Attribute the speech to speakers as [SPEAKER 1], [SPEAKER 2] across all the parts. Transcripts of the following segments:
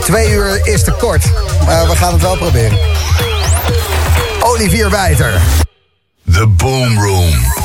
[SPEAKER 1] Twee uur is te kort, maar we gaan het wel proberen. Olivier Wijter.
[SPEAKER 2] The Boom Room.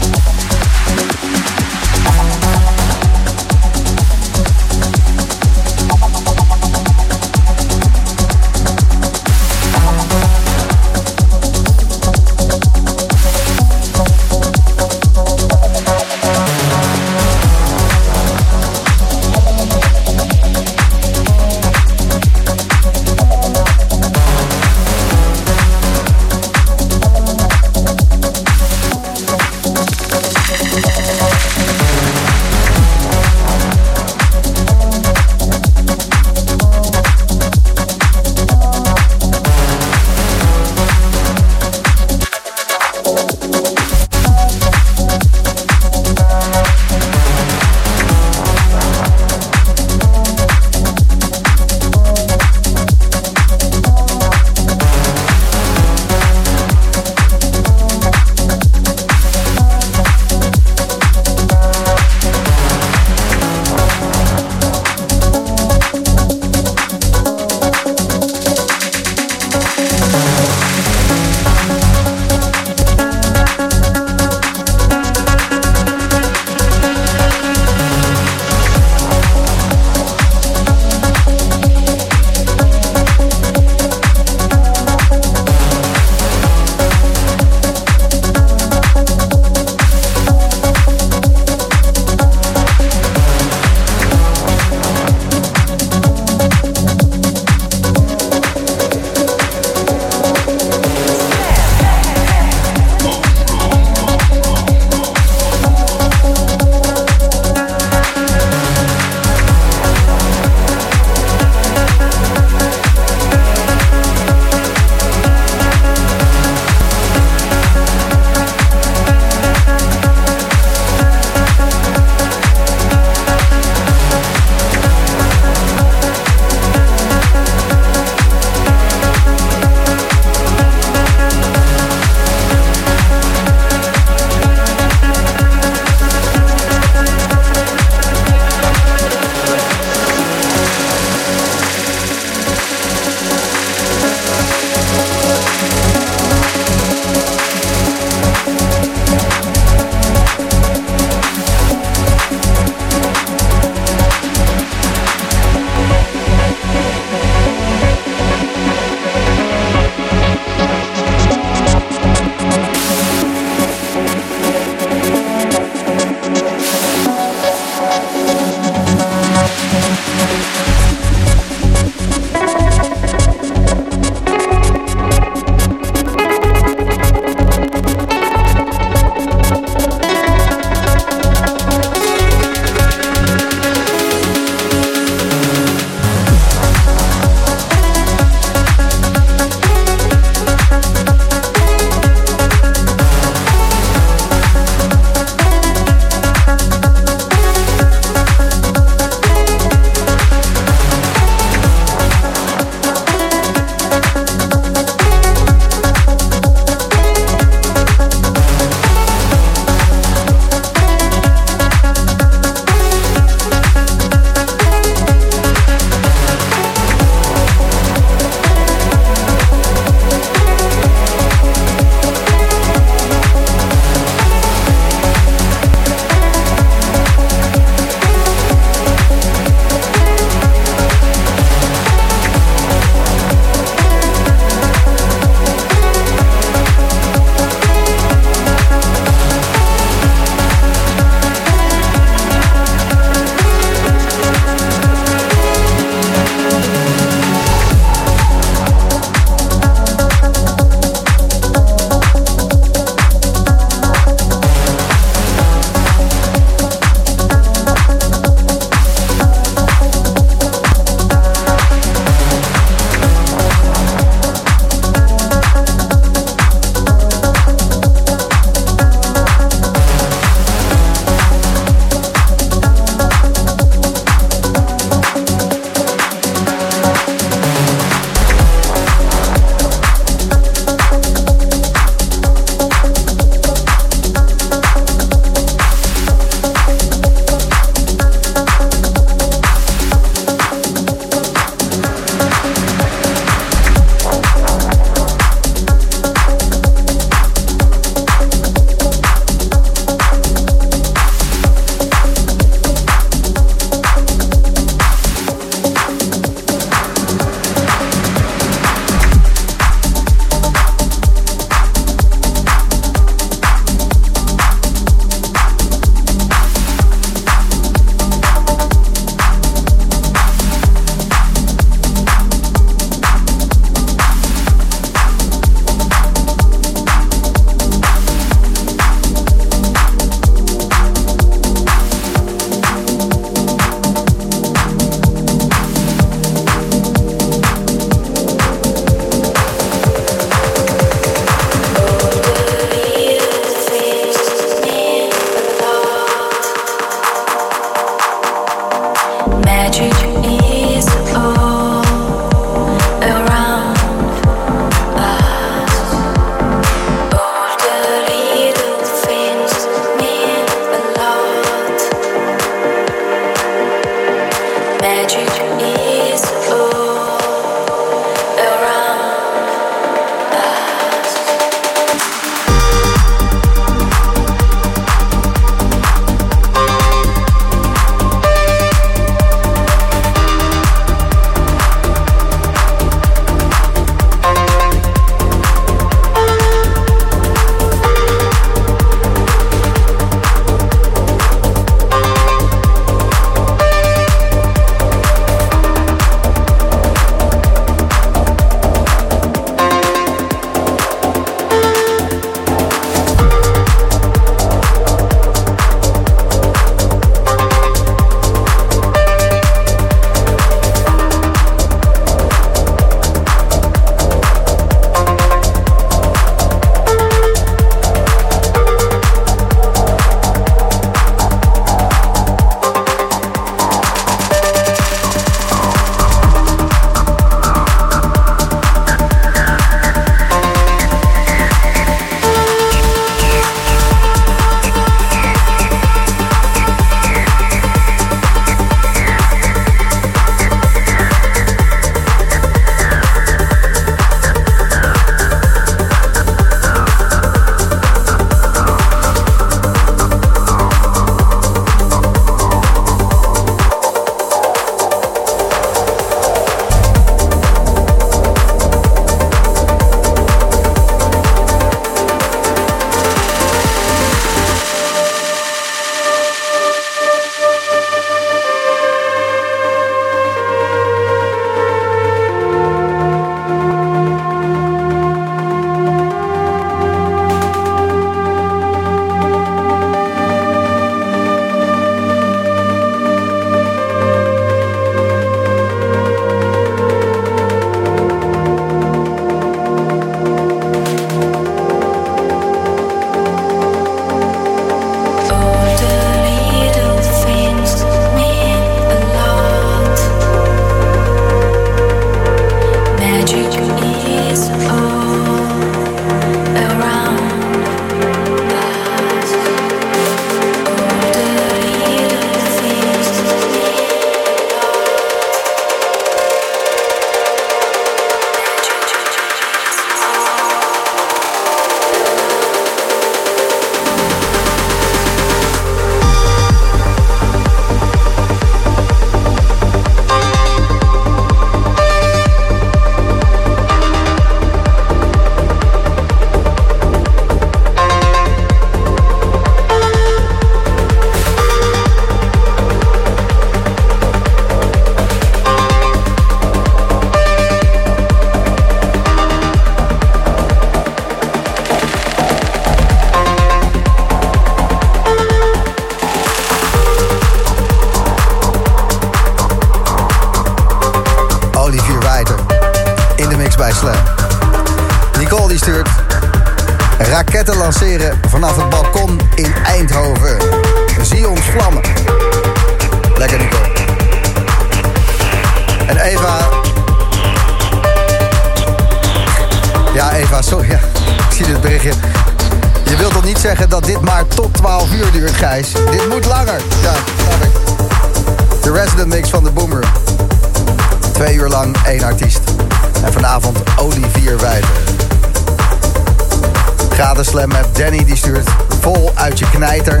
[SPEAKER 1] die stuurt vol uit je knijter.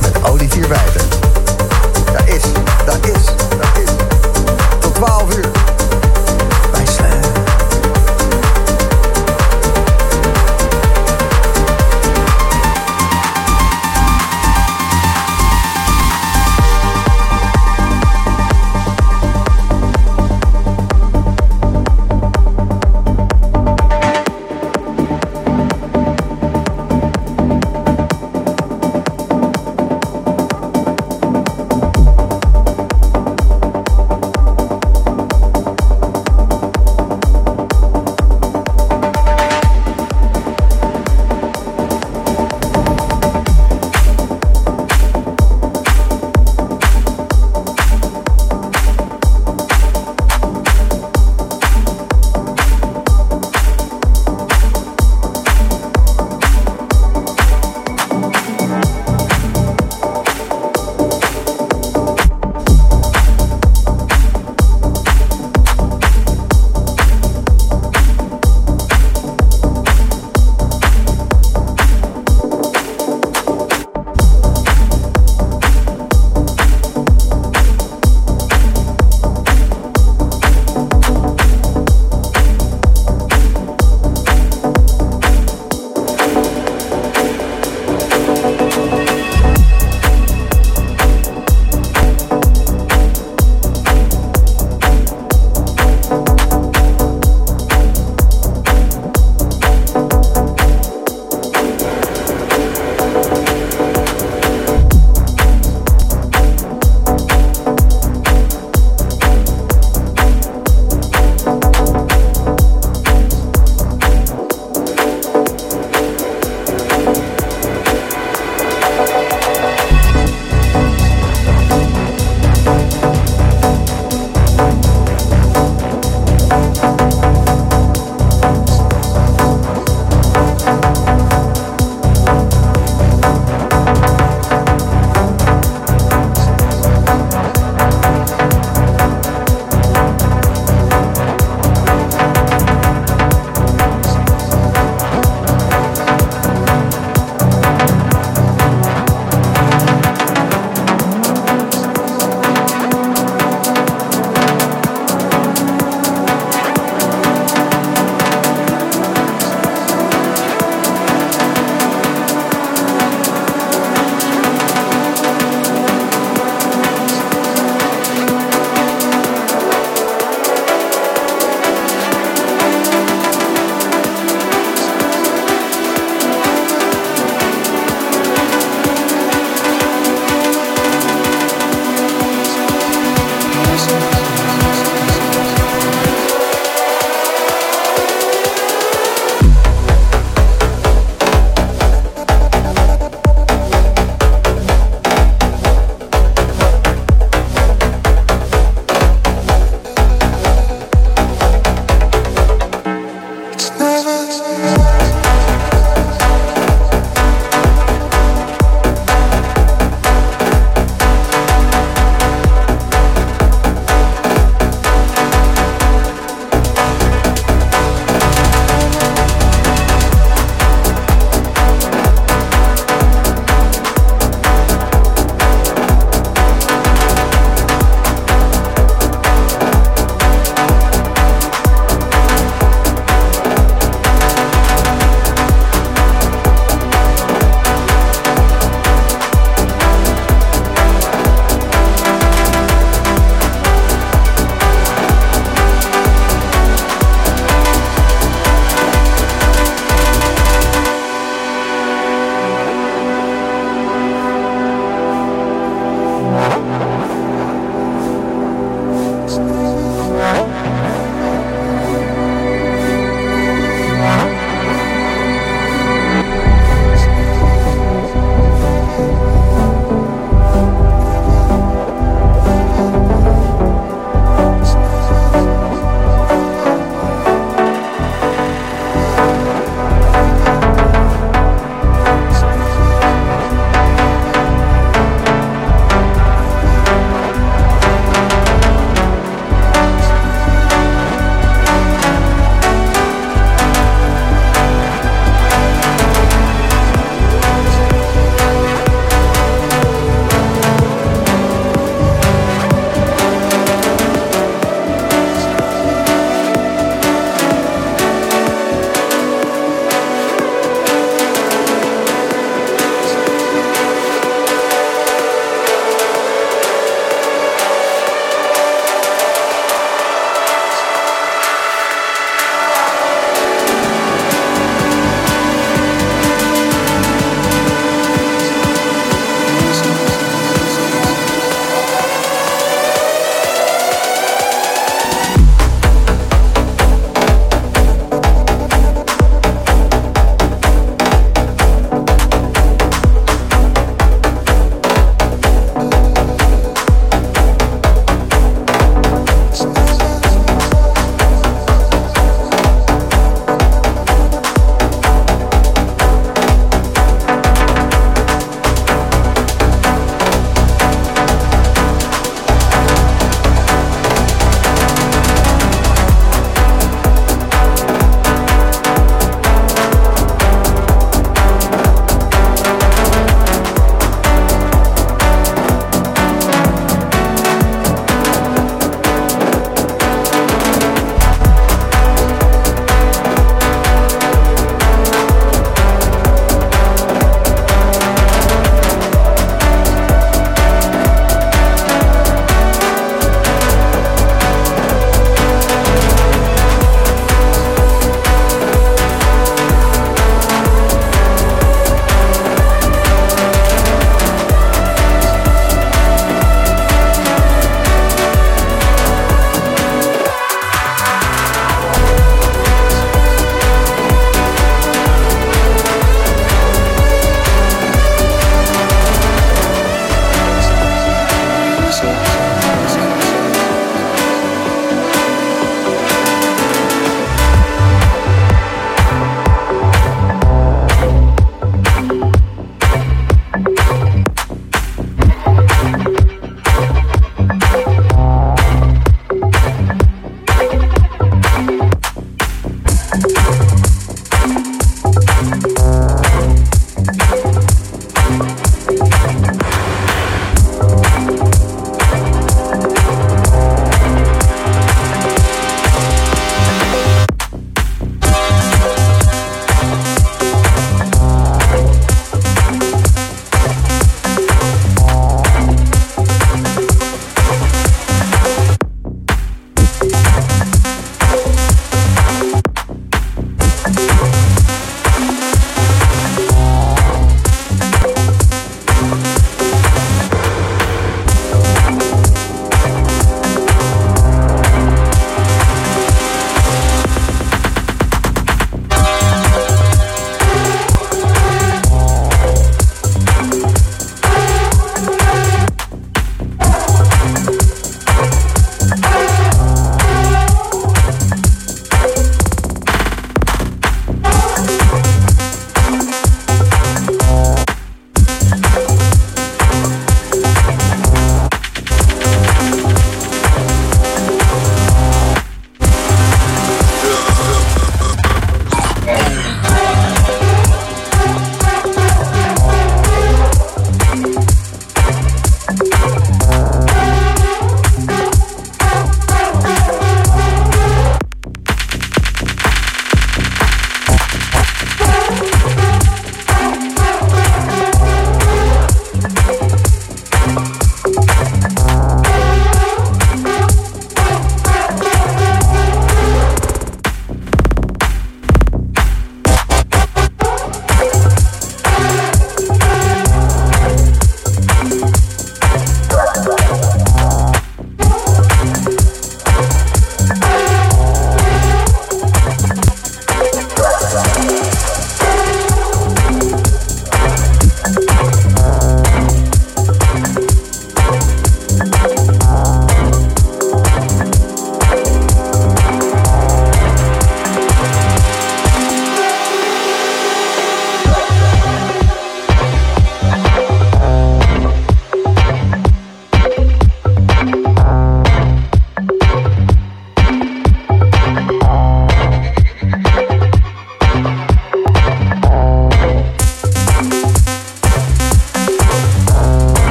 [SPEAKER 1] Met Olivier Dat is, dat is, dat is. Tot 12 uur.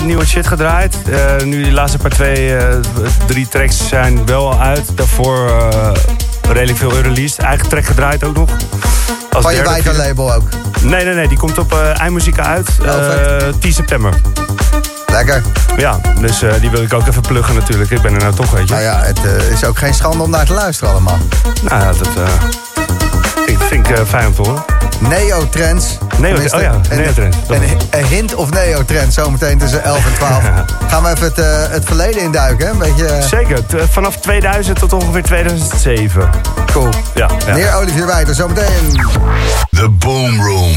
[SPEAKER 3] 80% nieuwe shit gedraaid. nu die laatste paar twee, drie tracks zijn wel al uit. Daarvoor redelijk veel released. Eigen track gedraaid ook nog.
[SPEAKER 1] Als van je Wijder label ook?
[SPEAKER 3] Nee, nee, nee. Die komt op uh, eindmuziek uit. Uh, 10 september.
[SPEAKER 1] Lekker.
[SPEAKER 3] Ja, dus uh, die wil ik ook even pluggen natuurlijk. Ik ben er nou toch, weet je.
[SPEAKER 1] Nou ja, het uh, is ook geen schande om naar te luisteren allemaal.
[SPEAKER 3] Nou ja, dat ik vind ik fijn om te horen.
[SPEAKER 1] Neotrends.
[SPEAKER 3] Neo oh ja, Neotrends.
[SPEAKER 1] Een, een, hint of Neotrends zometeen tussen 11 en 12. Gaan we even het, uh, het verleden induiken, hè? Een beetje,
[SPEAKER 3] Zeker, vanaf 2000 tot ongeveer 2007.
[SPEAKER 1] Cool.
[SPEAKER 3] Ja, ja.
[SPEAKER 1] Meneer Olivier Wijder, zometeen.
[SPEAKER 2] The Boom Room.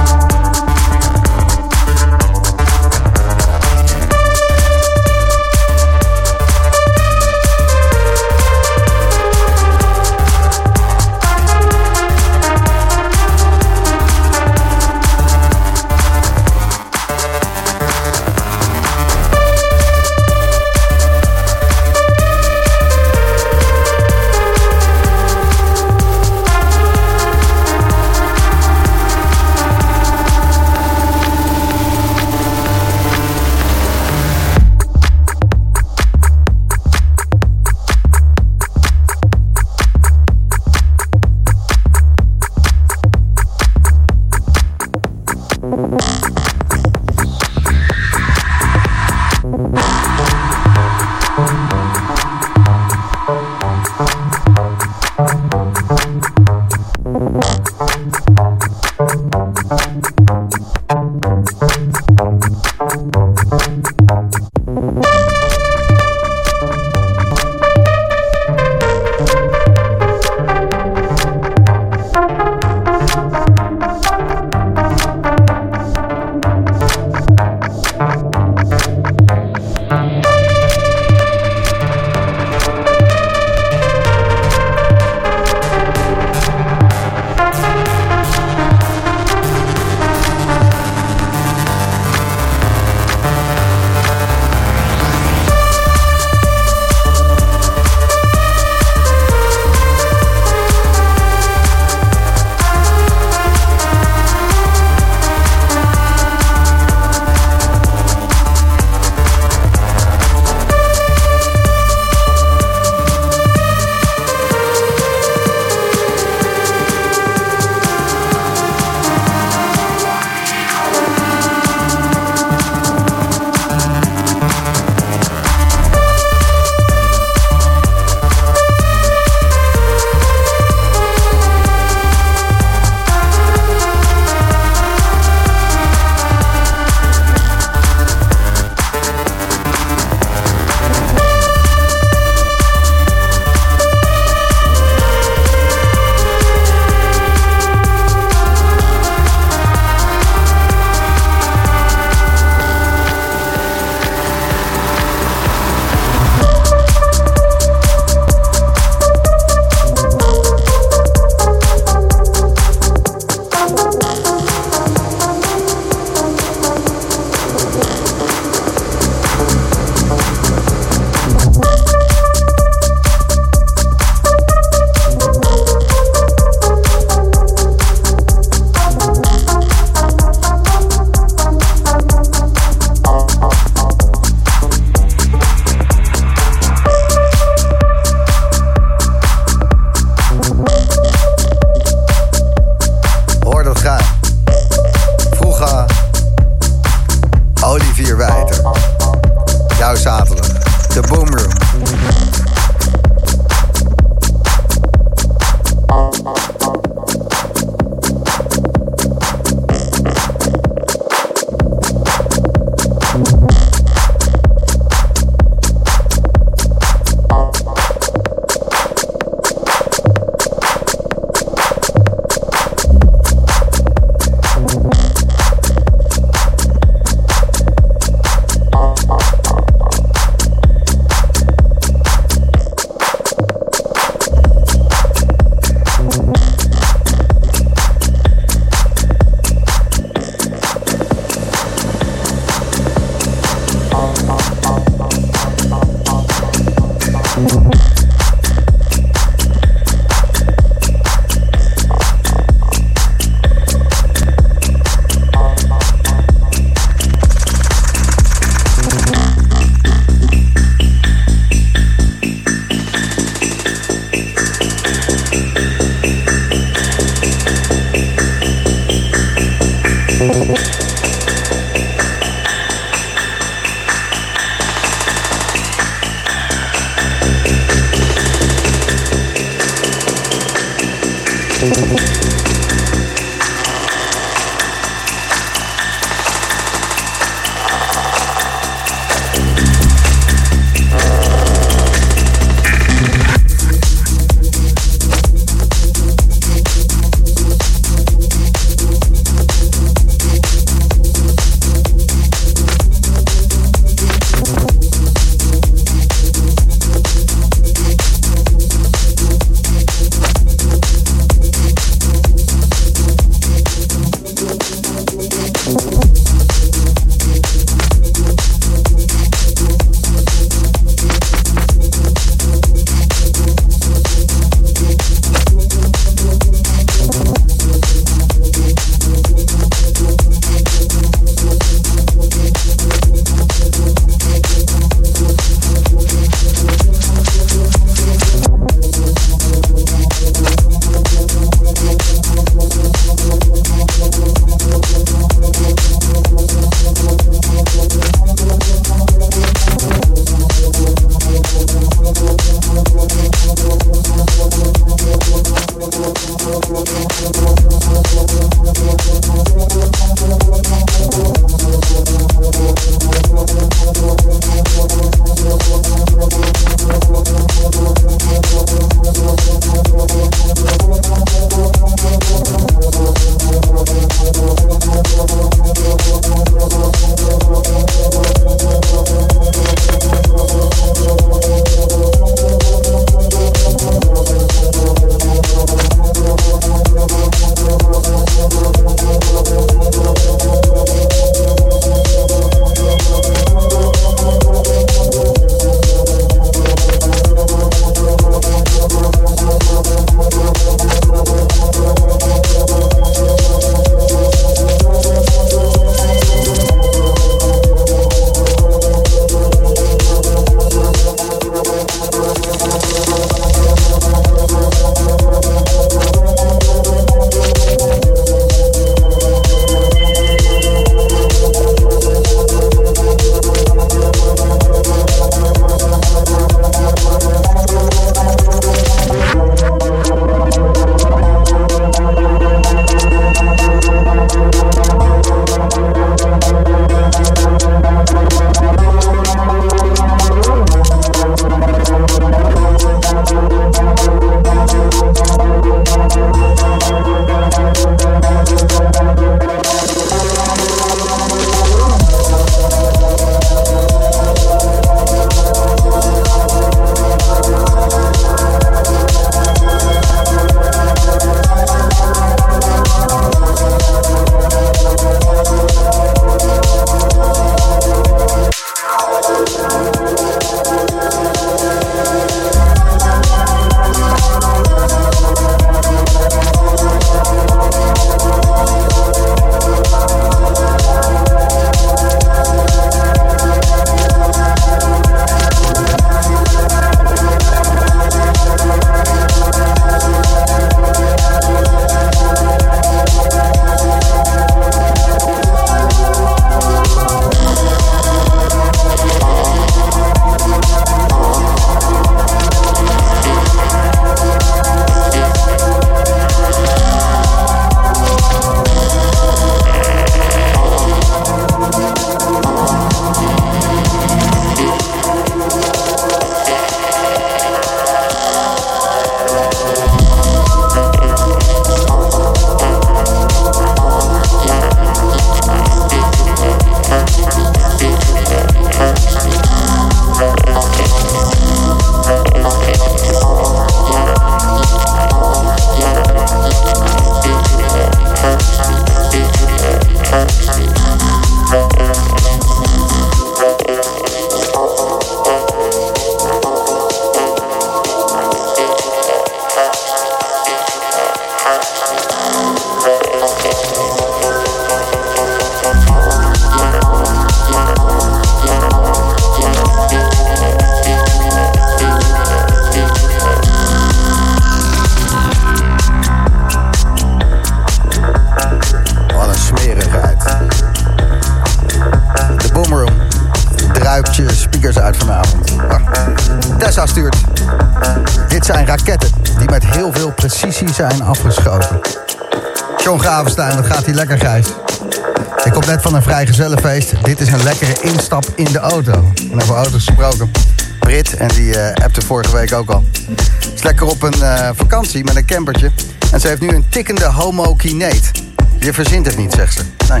[SPEAKER 1] Met een campertje. En ze heeft nu een tikkende homokineet. Je verzint het niet, zegt ze. Nee,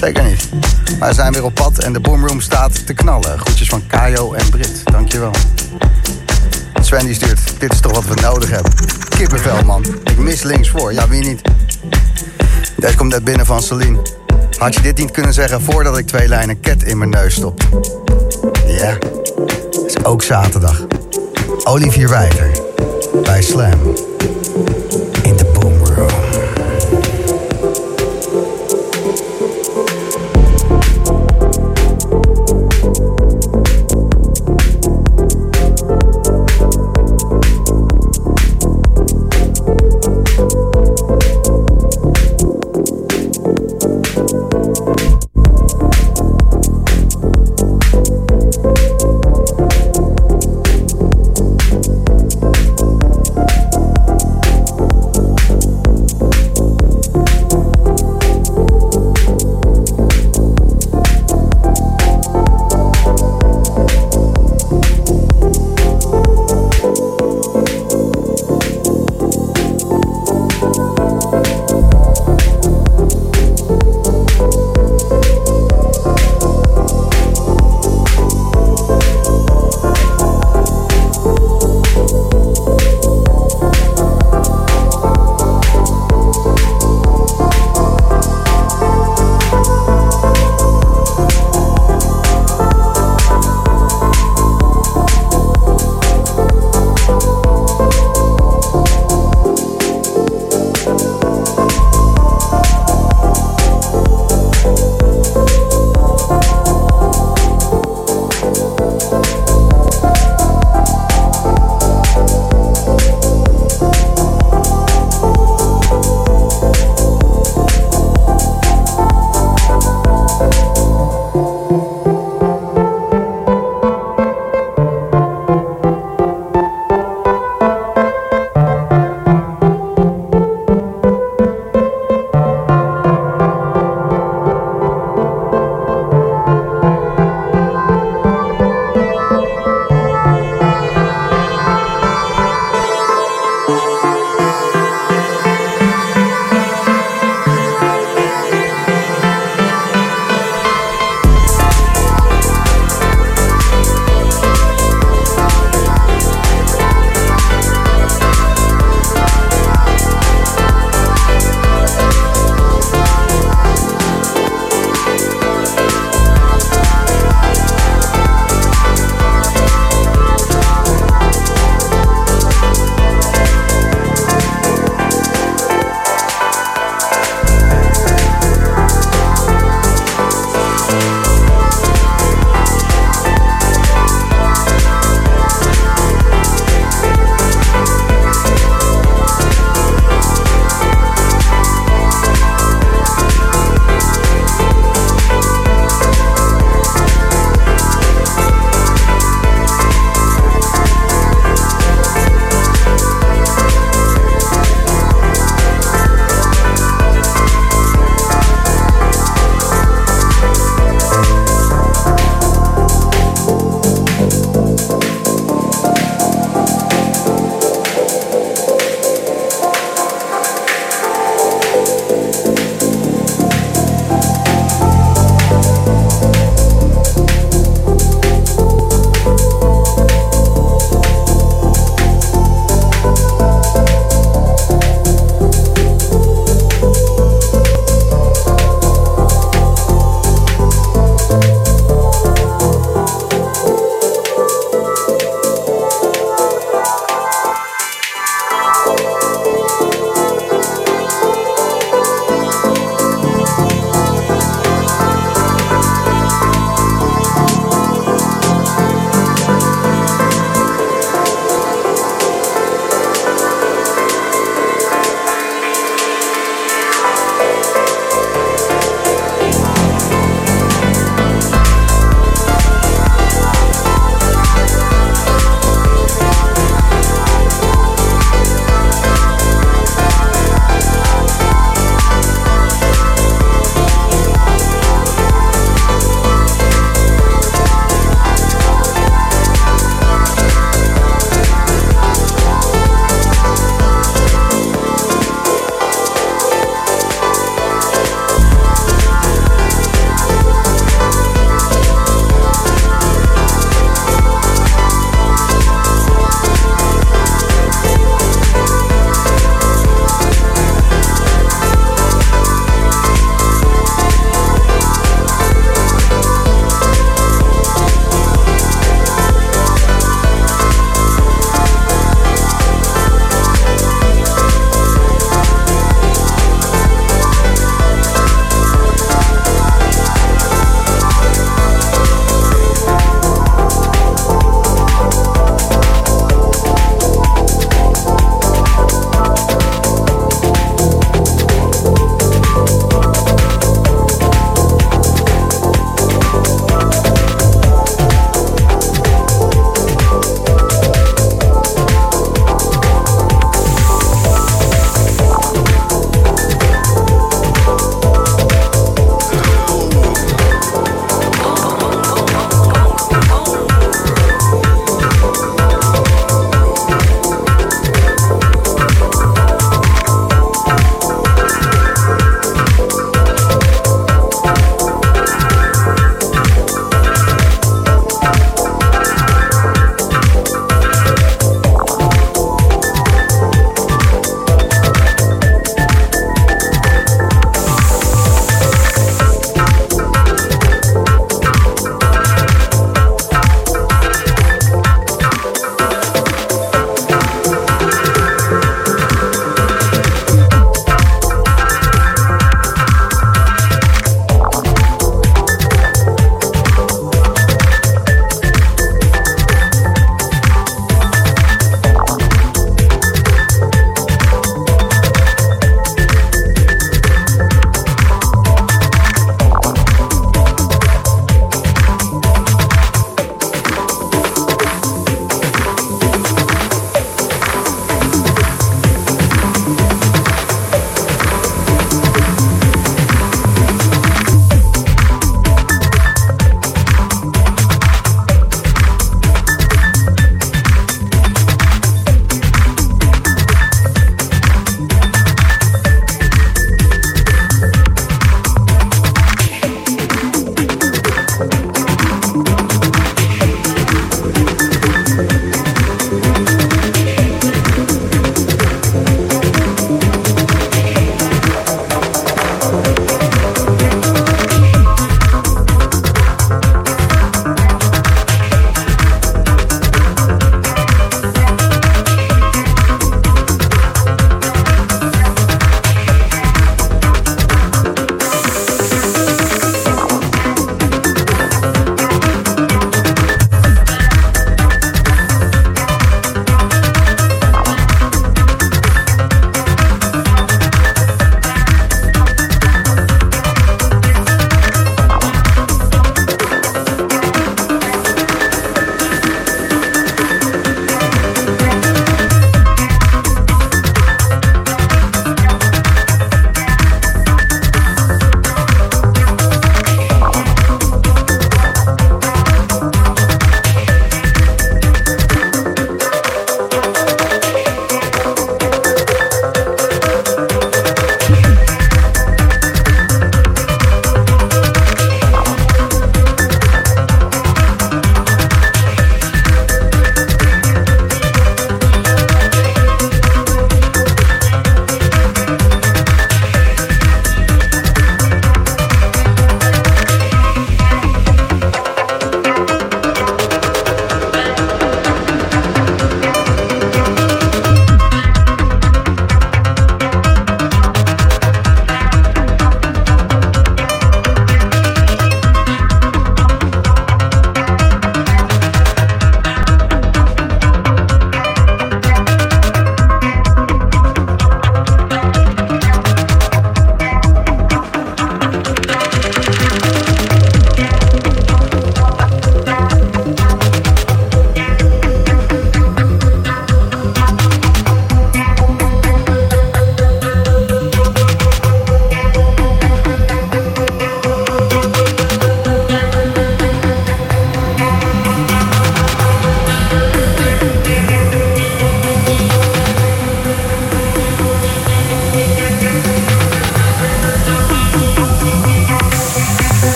[SPEAKER 1] zeker niet. Maar we zijn weer op pad en de boomroom staat te knallen. Groetjes van Kajo en Brit. Dankjewel. Sven die stuurt. Dit is toch wat we nodig hebben. Kippenvel, man. Ik mis links voor. Ja, wie niet? Deze komt net binnen van Celine. Had je dit niet kunnen zeggen voordat ik twee lijnen ket in mijn neus stop? Ja, is ook zaterdag. Olivier Wijter bij Slam.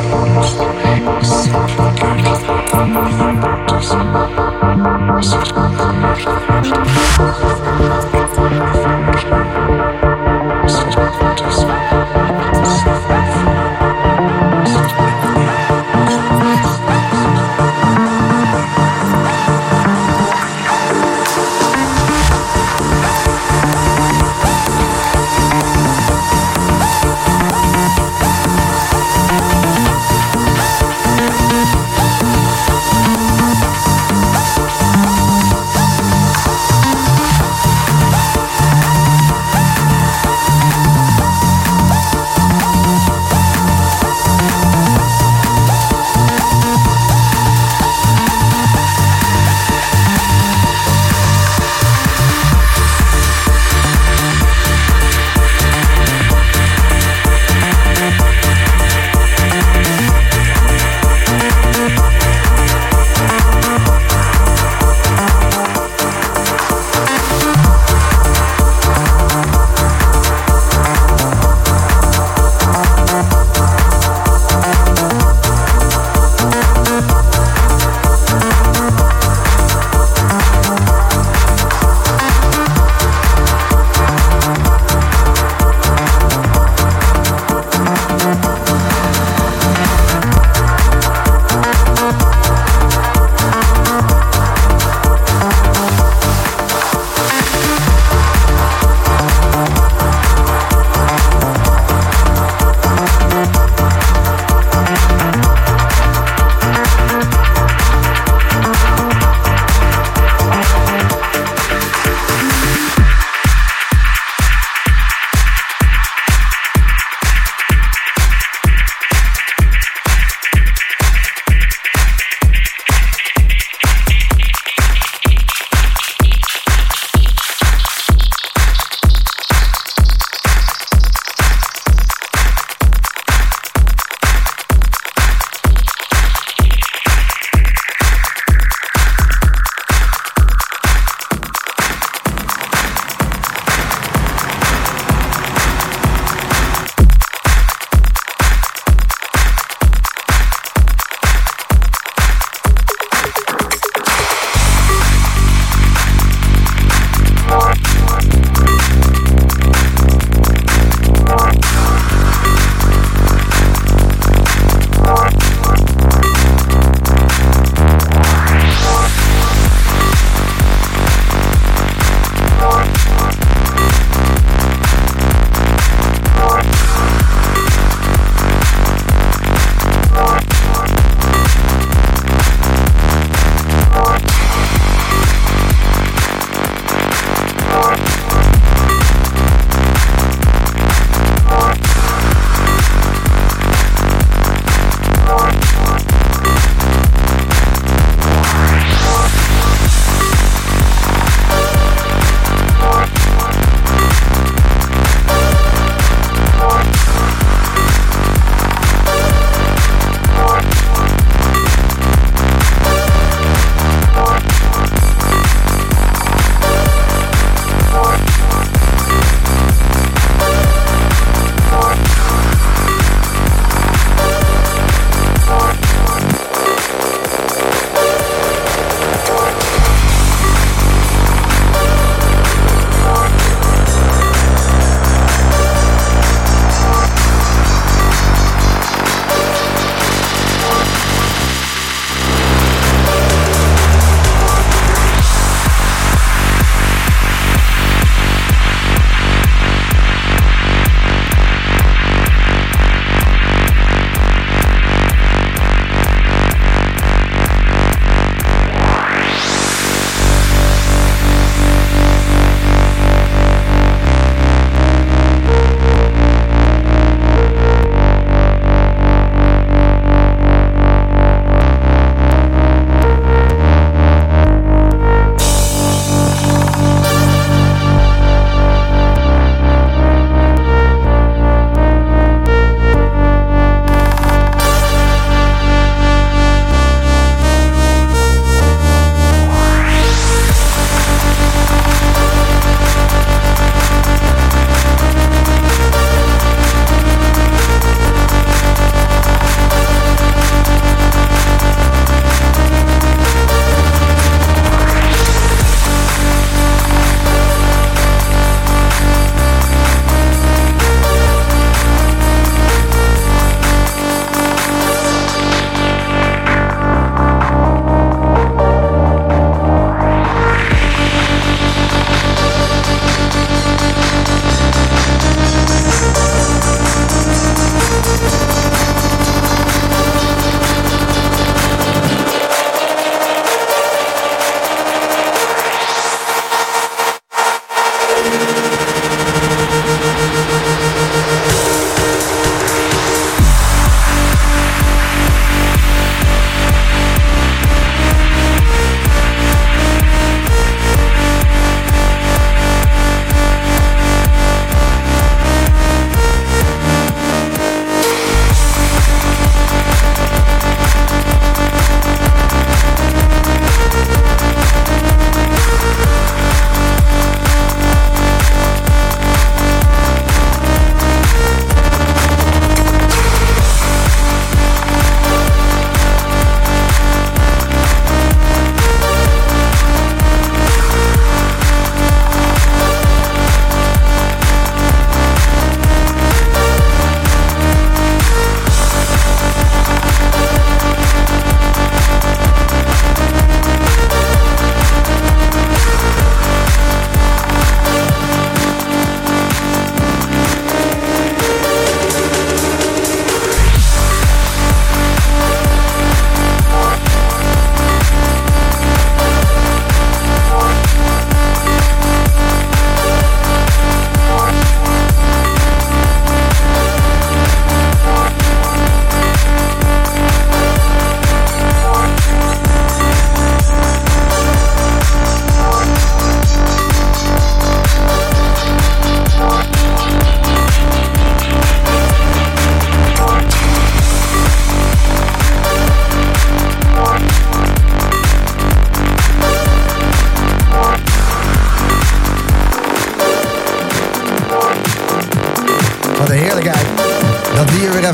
[SPEAKER 1] Thank you.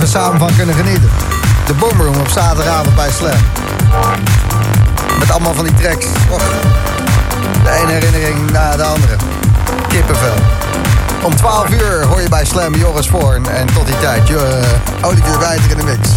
[SPEAKER 1] Even samen van kunnen genieten. De Boomroom op zaterdagavond bij Slam. Met allemaal van die tracks. De ene herinnering na de andere. Kippenvel. Om 12 uur hoor je bij Slam Joris Voorn. En tot die tijd, uh, Olivier Wijter in de mix.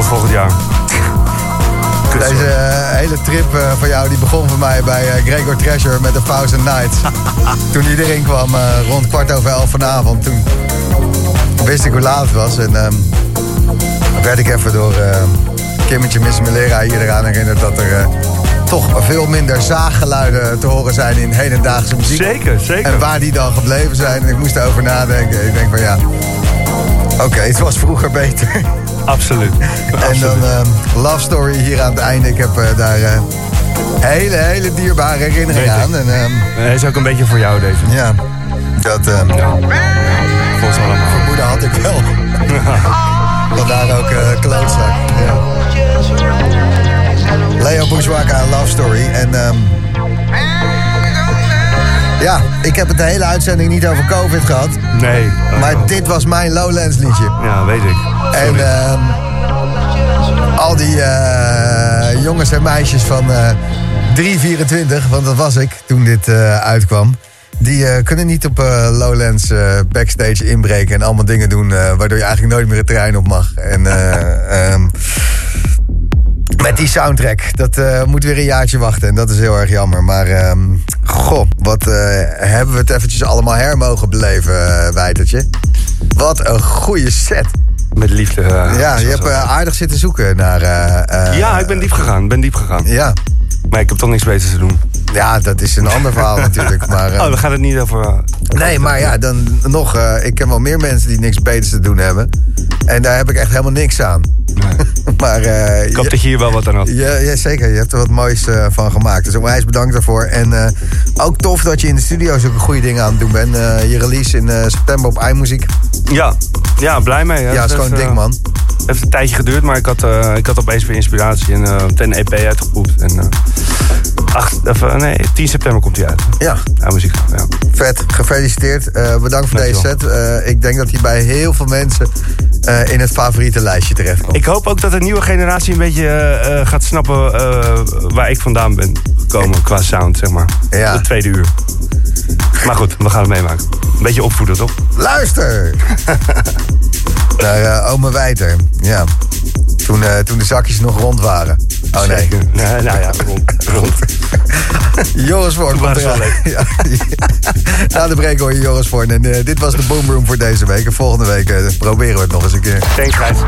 [SPEAKER 3] Tot volgend jaar.
[SPEAKER 1] Deze eh, hele trip eh, van jou die begon voor mij bij eh, Gregor Treasure met de Thousand Nights. toen die erin kwam rond kwart over elf vanavond, toen wist ik hoe laat het was. En ehm, werd ik even door Kimmetje Miss Melera hier eraan herinnerd dat er toch veel minder zaaggeluiden te horen zijn in hedendaagse muziek.
[SPEAKER 3] Zeker, zeker.
[SPEAKER 1] En waar die dan gebleven zijn. En ik moest erover nadenken. Ik denk van ja, oké, het was vroeger beter.
[SPEAKER 3] Absoluut.
[SPEAKER 1] En dan ehm, Love Story hier aan het einde. Ik heb eh, daar eh, hele, hele dierbare herinneringen aan. En ehm,
[SPEAKER 3] Hij is ook een beetje voor jou, deze.
[SPEAKER 1] ja, dat ehm
[SPEAKER 3] Ja. Volgens allemaal.
[SPEAKER 1] vermoeden had ik wel. Vandaar ook eh klootzak. Ja. Leo Bourgeois, Love Story. En ja, ik heb het de hele uitzending niet over COVID gehad.
[SPEAKER 3] Nee.
[SPEAKER 1] Maar dit was mijn Lowlands liedje.
[SPEAKER 3] Ja, weet ik.
[SPEAKER 1] En ehm, al die eh, jongens en meisjes van eh 324, want dat was ik toen dit eh, uitkwam. Die eh, kunnen niet op eh, Lowlands eh, backstage inbreken en allemaal dingen doen... eh, waardoor je eigenlijk nooit meer het terrein op mag. En eh, ehm, met die soundtrack, dat eh, moet weer een jaartje wachten. En dat is heel erg jammer. Maar ehm, goh, wat eh, hebben we het eventjes allemaal her mogen beleven, uh, Wijtertje. Wat een goede set.
[SPEAKER 3] Met liefde. eh,
[SPEAKER 1] Ja, je hebt eh, aardig zitten zoeken naar... eh,
[SPEAKER 3] ja, ik ben diep gegaan. ben diep gegaan.
[SPEAKER 1] Ja.
[SPEAKER 3] Maar ik heb toch niks beters te doen.
[SPEAKER 1] ja, dat is een ander verhaal natuurlijk. Maar,
[SPEAKER 3] Oh, we gaan het niet over...
[SPEAKER 1] nee, maar ja, dan nog... ik ken wel meer mensen die niks beters te doen hebben. En daar heb ik echt helemaal niks aan.
[SPEAKER 3] nee.
[SPEAKER 1] maar eh,
[SPEAKER 3] Ik hoop
[SPEAKER 1] je-
[SPEAKER 3] dat je hier wel wat aan had.
[SPEAKER 1] Ja, ja, zeker. Je hebt er wat moois van gemaakt. Dus onwijs bedankt daarvoor. En ook tof dat je in de studio zulke goede dingen aan het doen bent. Je release in september op iMuziek.
[SPEAKER 3] Ja, ja blij mee. hè.
[SPEAKER 1] Ja, is
[SPEAKER 3] Het
[SPEAKER 1] gewoon
[SPEAKER 3] heeft,
[SPEAKER 1] dik,
[SPEAKER 3] eh,
[SPEAKER 1] man.
[SPEAKER 3] heeft een tijdje geduurd, maar ik had, eh, ik had opeens weer inspiratie en eh een EP uitgepoept. En, eh, acht, even, nee, 10 september komt hij uit.
[SPEAKER 1] Ja,
[SPEAKER 3] Ja, muziek. Ja.
[SPEAKER 1] vet. Gefeliciteerd. Bedankt voor deze set. Ik denk dat hij bij heel veel mensen in het favoriete lijstje terechtkomt.
[SPEAKER 3] Ik hoop ook dat de nieuwe generatie een beetje gaat snappen waar ik vandaan ben gekomen qua sound, zeg maar.
[SPEAKER 1] Ja.
[SPEAKER 3] Het tweede uur. Maar goed, we gaan het meemaken. Een beetje opvoeden, toch?
[SPEAKER 1] Luister! Naar eh, Ome Wijter. Ja. Toen, eh, toen de zakjes nog rond waren. Oh nee.
[SPEAKER 3] Nee, nou ja, rond. rond.
[SPEAKER 1] Joris Voorn. Komt eraan. Ja. Na de break hoor je Joris Voorn. En eh, dit was de Boomroom voor deze week. En volgende week proberen we het nog eens een keer.
[SPEAKER 3] Thanks, guys.